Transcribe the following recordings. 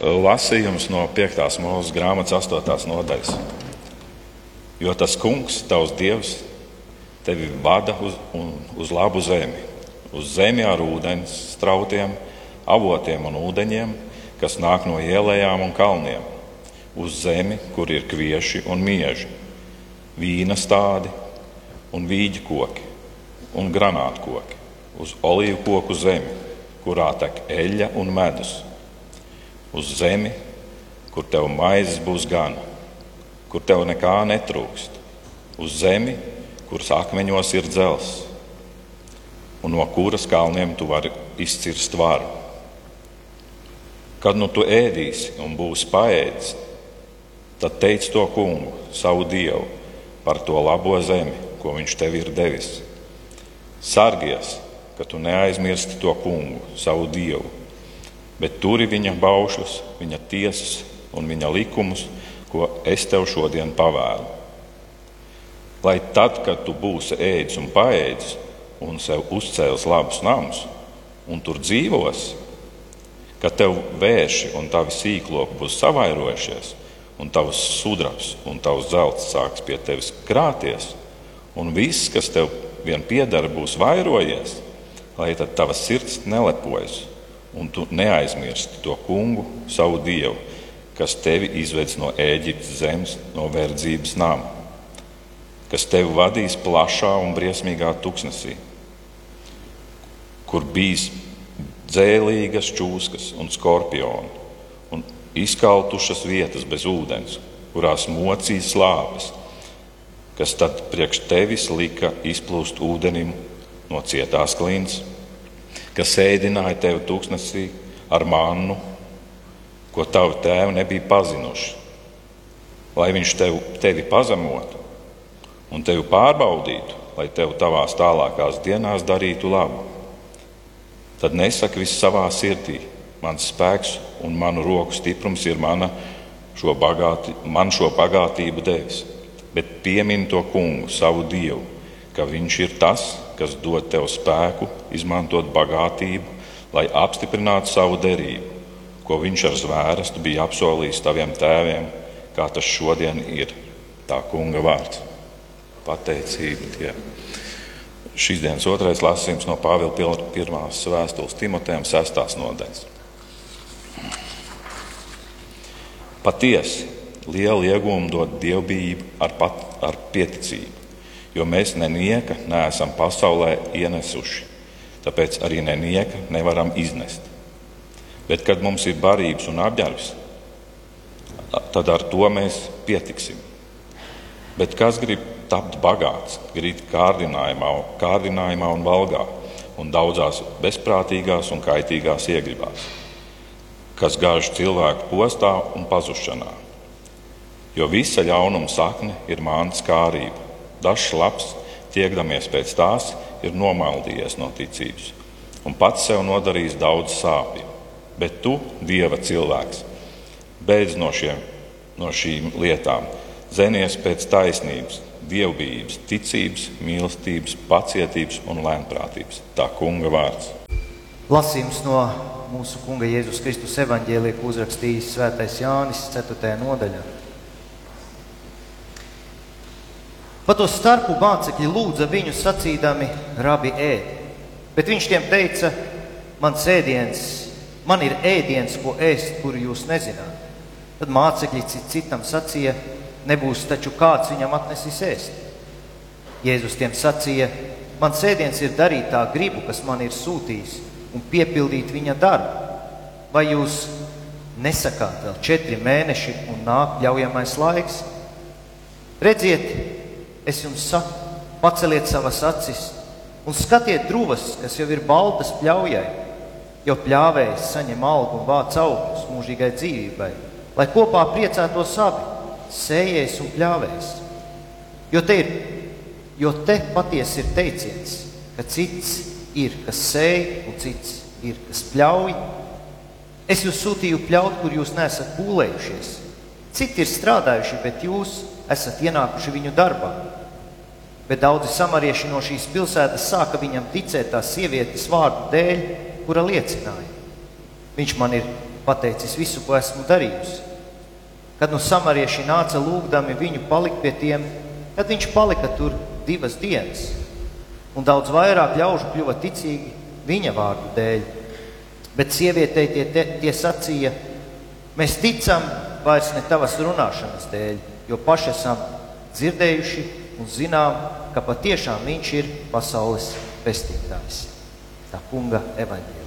lasījums no 5. mūža grāmatas 8. nodaļas. Jo tas kungs, tavs dievs, tevi vada uz, uz labu zemi, uz zemi ar ūdens, strautiem, avotiem un ūdeņiem, kas nāk no ielām un kalniem, uz zemi, kur ir kvieši un mieži, vīna stādi un vīģi koki un granātu koki, uz olīvu koku zemi, kurā tek eļļa un medus uz zemi, kur tev maizes būs gana, kur tev nekā netrūkst, uz zemi, kuras akmeņos ir dzels, un no kuras kalniem tu vari izcirst varu. Kad nu tu ēdīsi un būsi paēdis, tad teic to kungu, savu dievu, par to labo zemi, ko viņš tev ir devis. Sargies, ka tu neaizmirsti to kungu, savu dievu, bet turi viņa baušļus, viņa tiesas un viņa likumus, ko es tev šodien pavēlu. Lai tad, kad tu būsi ēdis un paēdis, un sev uzcēlis labus namus, un tur dzīvos, ka tev vērši un tavi sīklopi būs savairojušies, un tavs sudrabs un tavs zelts sāks pie tevis krāties, un viss, kas tev vien piedara, būs vairojies, lai tad tava sirds nelepojas un tu neaizmirsti to kungu, savu dievu, kas tevi izvedis no Ēģiptes zemes, no verdzības nama, kas tevi vadīs plašā un briesmīgā tuksnesī, kur bijis dzēlīgas čūskas un skorpioni un izkautušas vietas bez ūdens, kurās mocīja slāpes, kas tad priekš tevis lika izplūst ūdenim no cietās klints kas ēdināja tevi tūkstnesī ar mannu, ko tavi tēvi nebija pazinuši, lai viņš tev, tevi pazemotu un tevi pārbaudītu, lai tev tavās tālākās dienās darītu labu. Tad nesaki viss savā sirdī, mans spēks un manu roku stiprums ir mana šo bagāti, man šo bagātību devis, bet piemini to kungu, savu dievu, ka viņš ir tas, kas dod tev spēku izmantot bagātību, lai apstiprinātu savu derību, ko viņš ar zvērestu bija apsolījis taviem tēviem, kā tas šodien ir. Tā kunga vārds - pateicība Dievam. Šīs dienas otrais lasījums no Pāvila pirmās vēstules Timotejam, sestās nodaļas. Patiesi, liela iegūma dod dievbijību ar, pat, ar pieticību jo mēs nenieka neesam pasaulē ienesuši. Tāpēc arī nenieka nevaram iznest. Bet, kad mums ir barības un apģērbs, tad ar to mēs pietiksim. Bet kas grib tapt bagāts, grib kārdinājumā, kārdinājumā un valgā, un daudzās bezprātīgās un kaitīgās iegribās, kas gāž cilvēku postā un pazušanā. Jo visa ļaunuma sakne ir mānas kārība Dažs labs, tiekdamies pēc tās, ir nomaldījies no ticības un pats sev nodarījis daudz sāpju. Bet tu, Dieva cilvēks, beidz no, šiem, no šīm lietām, zenies pēc taisnības, dievbijības, ticības, mīlestības, pacietības un lēnprātības. Tā kunga vārds. Lasījums no mūsu kunga Jēzus Kristus evaņģēlija, ko uzrakstījis Svētais Jānis 4. nodaļā. Pa to starpu mācekļi lūdza viņu sacīdami, rabi ēd. Bet viņš tiem teica, mans ēdiens, man ir ēdiens, ko ēst, kuru jūs nezināt. Tad mācekļi citam sacīja, nebūs taču kāds viņam atnesīs ēst. Jēzus tiem sacīja, mans ēdiens ir darīt tā gribu, kas man ir sūtījis, un piepildīt viņa darbu. Vai jūs nesakāt vēl četri mēneši un nāk ļaujamais laiks? Redziet, Es jums saku, paceliet savas acis un skatiet drūvas, kas jau ir baltas pļaujai, jo pļāvējs saņem algu un vāc augļus mūžīgai dzīvībai, lai kopā priecātos abi, sējējs un pļāvējs. Jo te, ir, jo te patiesi ir teiciens, ka cits ir, kas sēž, un cits ir, kas pļauj. Es jūs sūtīju pļaut, kur jūs nesat pūlējušies. Citi ir strādājuši, bet jūs esat ienākuši viņu darbā. Bet daudzi samarieši no šīs pilsētas sāka viņam ticēt tās sievietes vārdu dēļ, kura liecināja. Viņš man ir pateicis visu, ko esmu darījusi. Kad no samarieši nāca lūgdami viņu palikt pie tiem, tad viņš palika tur divas dienas. Un daudz vairāk ļaužu kļuva ticīgi viņa vārdu dēļ. Bet sievietei tie, tie, tie sacīja, mēs ticam vairs ne tavas runāšanas dēļ, jo paši esam dzirdējuši un zinām, ka patiešām viņš ir pasaules pestītājs. Tā kunga evaņģēlis.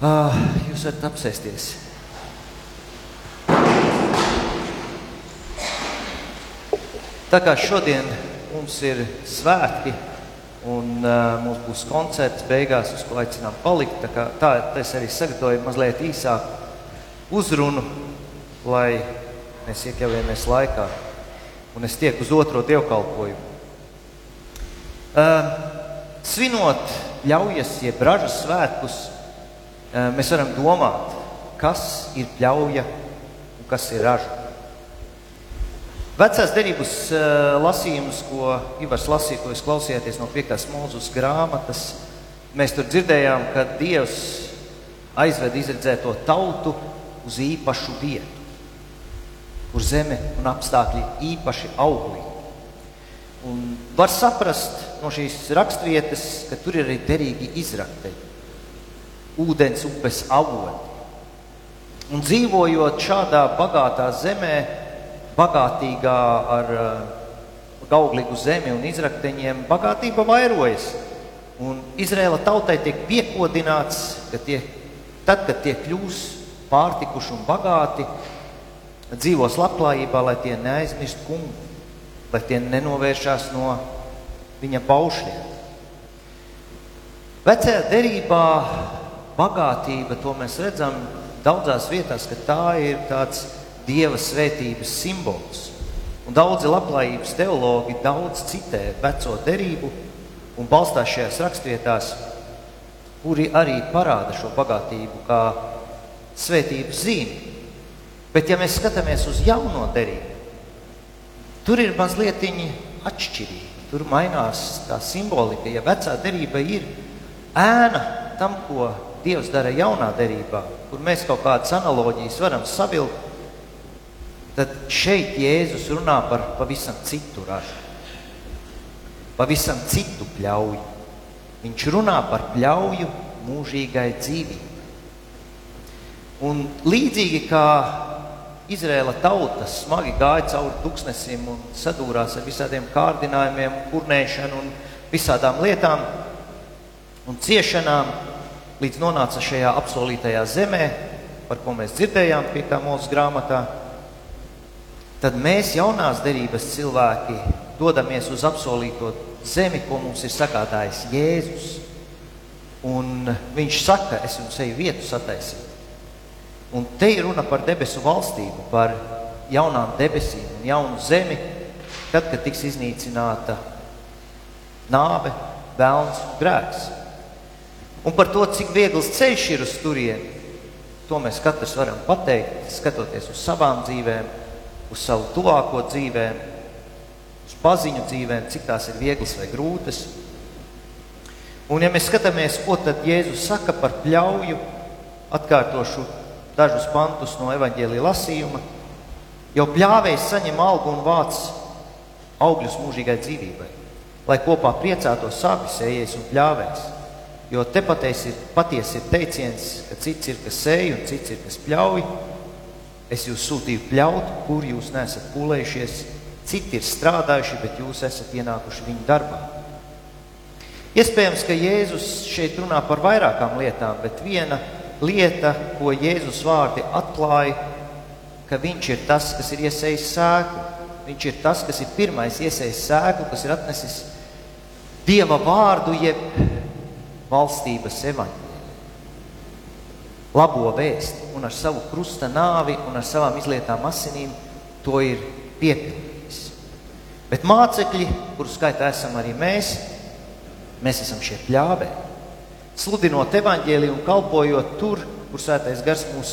Ah, jūs varat apsēsties. Tā kā šodien mums ir svētki un uh, mums būs koncerts beigās, uz ko aicinām palikt, tā, kā, tā es arī sagatavoju mazliet īsāku uzrunu, lai mēs iekļaujamies laikā un es tieku uz otro dievkalpojumu. Uh, svinot ļaujas, jeb ražas svētkus, uh, mēs varam domāt, kas ir ļauja un kas ir raža. Vecās derības uh, lasījumus, ko Ivars lasīja, ko jūs klausījāties no 5. mūzes grāmatas, mēs tur dzirdējām, ka Dievs aizved izredzēto tautu uz īpašu vietu kur zeme un apstākļi īpaši auglīgi. Un var saprast no šīs raksturvietas, ka tur ir arī derīgi izrakteņi, ūdens upes avoti. Un dzīvojot šādā bagātā zemē, bagātīgā ar uh, auglīgu zemi un izrakteņiem, bagātība vairojas. Un Izraēla tautai tiek piekodināts, ka tie, tad, kad tie kļūs pārtikuši un bagāti, dzīvos labklājībā, lai tie neaizmirst kungu, lai tie nenovēršās no viņa paušļiem. Vecajā derībā bagātība, to mēs redzam daudzās vietās, ka tā ir tāds dieva svētības simbols. Un daudzi labklājības teologi daudz citē veco derību un balstās šajās rakstvietās, kuri arī parāda šo bagātību kā svētības zīmi. Bet, ja mēs skatāmies uz jauno derību, tur ir mazliet atšķirīgi. Tur mainās tā simbolika. Ja vecā derība ir ēna tam, ko Dievs dara jaunā derībā, kur mēs kaut kādas analoģijas varam savilkt, tad šeit Jēzus runā par pavisam citu ražu, pavisam citu pļauju. Viņš runā par pļauju mūžīgai dzīvībai. Un līdzīgi kā Izrēla tauta smagi gāja cauri tūkstnesim un sadūrās ar visādiem kārdinājumiem, kurnēšanu un visādām lietām un ciešanām, līdz nonāca šajā apsolītajā zemē, par ko mēs dzirdējām piekā mūsu grāmatā. Tad mēs, jaunās derības cilvēki, dodamies uz apsolīto zemi, ko mums ir sagādājis Jēzus. Un viņš saka, es jums eju vietu sataisīt. Un te ir runa par debesu valstību, par jaunām debesīm un jaunu zemi, tad, kad tiks iznīcināta nāve, vēlns un grēks. Un par to, cik viegls ceļš ir uz turieni, to mēs katrs varam pateikt, skatoties uz savām dzīvēm, uz savu tuvāko dzīvēm, uz paziņu dzīvēm, cik tās ir vieglas vai grūtas. Un, ja mēs skatāmies, ko tad Jēzus saka par pļauju, atkārtošu dažus pantus no evaņģēlīja lasījuma, jo pļāvējs saņem algu un vāc augļus mūžīgai dzīvībai, lai kopā priecātos abi sējējs un pļāvējs. Jo te patiesi ir, patiesi ir teiciens, ka cits ir, kas sēž un cits ir, kas pļauj. Es jūs sūtīju pļaut, kur jūs nesat pūlējušies, citi ir strādājuši, bet jūs esat ienākuši viņu darbā. Iespējams, ka Jēzus šeit runā par vairākām lietām, bet viena lieta, ko Jēzus vārdi atklāja, ka viņš ir tas, kas ir iesējis sēklu. Viņš ir tas, kas ir pirmais iesējis sēklu, kas ir atnesis Dieva vārdu, jeb valstības evaņģēliju. Labo vēsti un ar savu krusta nāvi un ar savām izlietām asinīm to ir piepildījis. Bet mācekļi, kuru skaitā esam arī mēs, mēs esam šie pļāvēji sludinot evaņģēliju un kalpojot tur, kur svētais gars mūs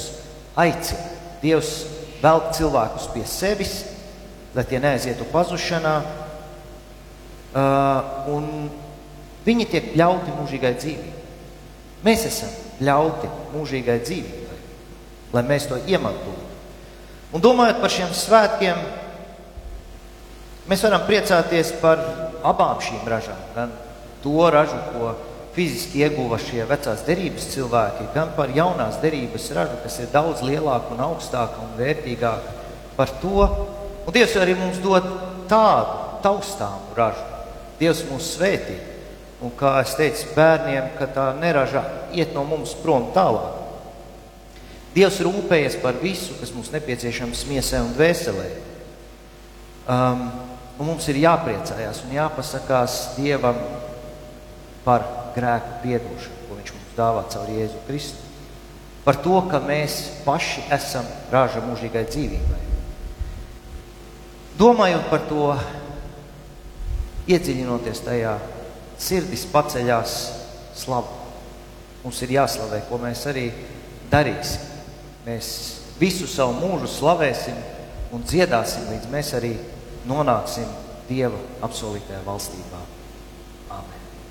aicina. Dievs velk cilvēkus pie sevis, lai tie neaizietu pazušanā, uh, un viņi tiek ļauti mūžīgai dzīvībai. Mēs esam ļauti mūžīgai dzīvībai, lai mēs to iemantotu. Un domājot par šiem svētkiem, mēs varam priecāties par abām šīm ražām. Gan to ražu, ko fiziski ieguva šie vecās derības cilvēki, gan par jaunās derības ražu, kas ir daudz lielāka un augstāka un vērtīgāka par to. Un Dievs arī mums dod tādu taustāmu ražu. Dievs mūs svētī. Un kā es teicu bērniem, ka tā neraža iet no mums prom tālāk. Dievs rūpējas par visu, kas mums nepieciešams miesai un dvēselē. Um, un mums ir jāpriecājās un jāpasakās Dievam par grēku piedošanu, ko Viņš mums dāvā caur Jēzu Kristu. Par to, ka mēs paši esam raža mūžīgai dzīvībai. Domājot par to, iedziļinoties tajā, sirdis paceļās slavu. Mums ir jāslavē, ko mēs arī darīsim. Mēs visu savu mūžu slavēsim un dziedāsim, līdz mēs arī nonāksim Dieva apsolītajā valstībā.